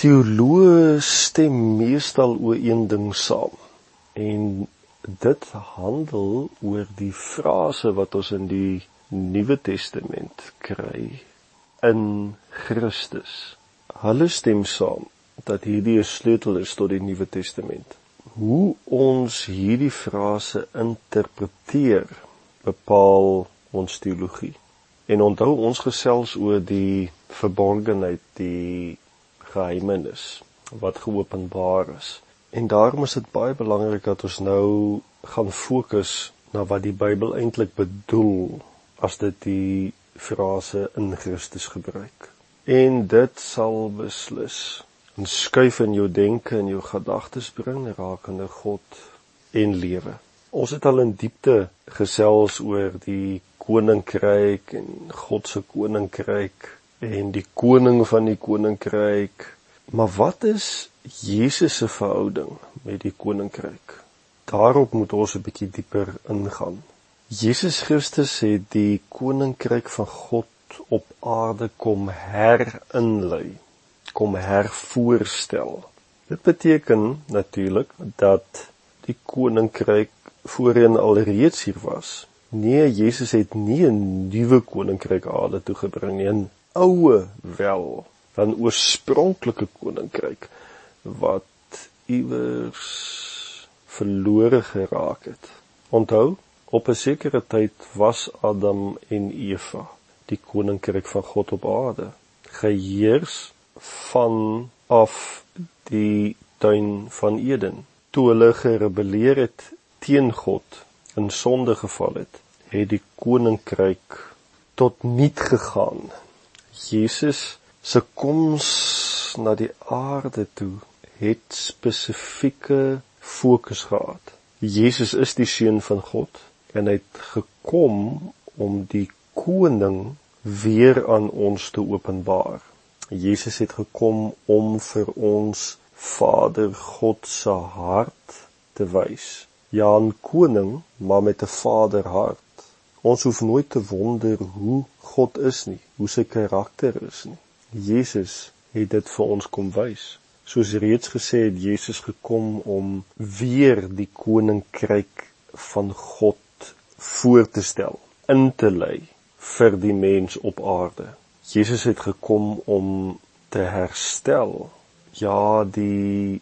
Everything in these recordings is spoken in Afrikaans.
Teoloë stem meestal oor een ding saam. En dit handel oor die frase wat ons in die Nuwe Testament kry in Christus. Hulle stem saam dat hierdie 'n sleutel is tot die Nuwe Testament. Hoe ons hierdie frase interpreteer, bepaal ons teologie. En onthou ons gesels oor die verborgenheid, die geheimenis wat geopenbaar is. En daarom is dit baie belangrik dat ons nou gaan fokus na wat die Bybel eintlik bedoel as dit die frase in Christus gebruik. En dit sal beslis 'n skuif in jou denke en jou gedagtes bring rakende God en lewe. Ons het al in diepte gesels oor die koninkryk en God se koninkryk en die koning van die koninkryk. Maar wat is Jesus se verhouding met die koninkryk? Daarop moet ons 'n bietjie dieper ingaan. Jesus Christus het die koninkryk van God op aarde kom herinlei, kom hervoorstel. Dit beteken natuurlik dat die koninkryk voorheen alreeds hier was. Nee, Jesus het nie 'n nuwe koninkryk aarde toe gebring nie, oue wel van oorspronklike koninkryk wat iewers verlore geraak het. Onthou, op 'n sekere tyd was Adam en Eva die koninkryk van God op aarde, geheers van af die tuin van Eden. Toe hulle gerebelleer het teen God, in sonde geval het, het die koninkryk tot niet gegaan Jesus se koms na die aarde toe het spesifieke fokus gehad. Jesus is die seun van God en hy het gekom om die koning weer aan ons te openbaar. Jesus het gekom om vir ons Vader God se hart te wys. Ja, 'n koning, maar met 'n vaderhart. Ons hoef nooit te wonder hoe God is nie, hoe sy karakter is nie. Jesus het dit vir ons kom wys. Soos reeds gesê het Jesus gekom om weer die koninkryk van God voor te stel, in te lei vir die mens op aarde. Jesus het gekom om te herstel ja die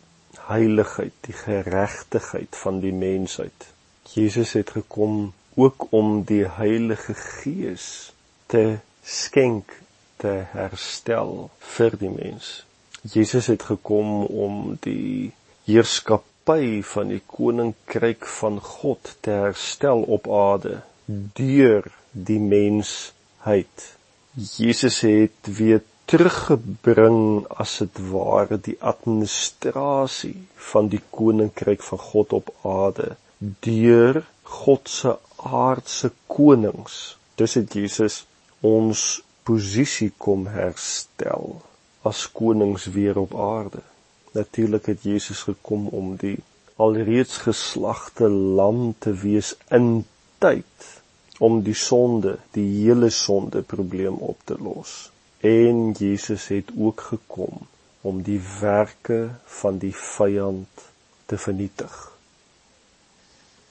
heiligheid, die geregtigheid van die mensheid. Jesus het gekom ook om die Heilige Gees te skenk, te herstel vir die mens. Jesus het gekom om die heerskappy van die koninkryk van God te herstel op aarde deur die mensheid. Jesus het weer teruggebring as dit ware die administrasie van die koninkryk van God op aarde deur God se aardse konings. Dis het Jesus ons posisie kom herstel as konings weer op aarde. Natuurlik het Jesus gekom om die alreeds geslagte lam te wees in tyd om die sonde, die hele sonde probleem op te los. En Jesus het ook gekom om die werke van die vyand te vernietig.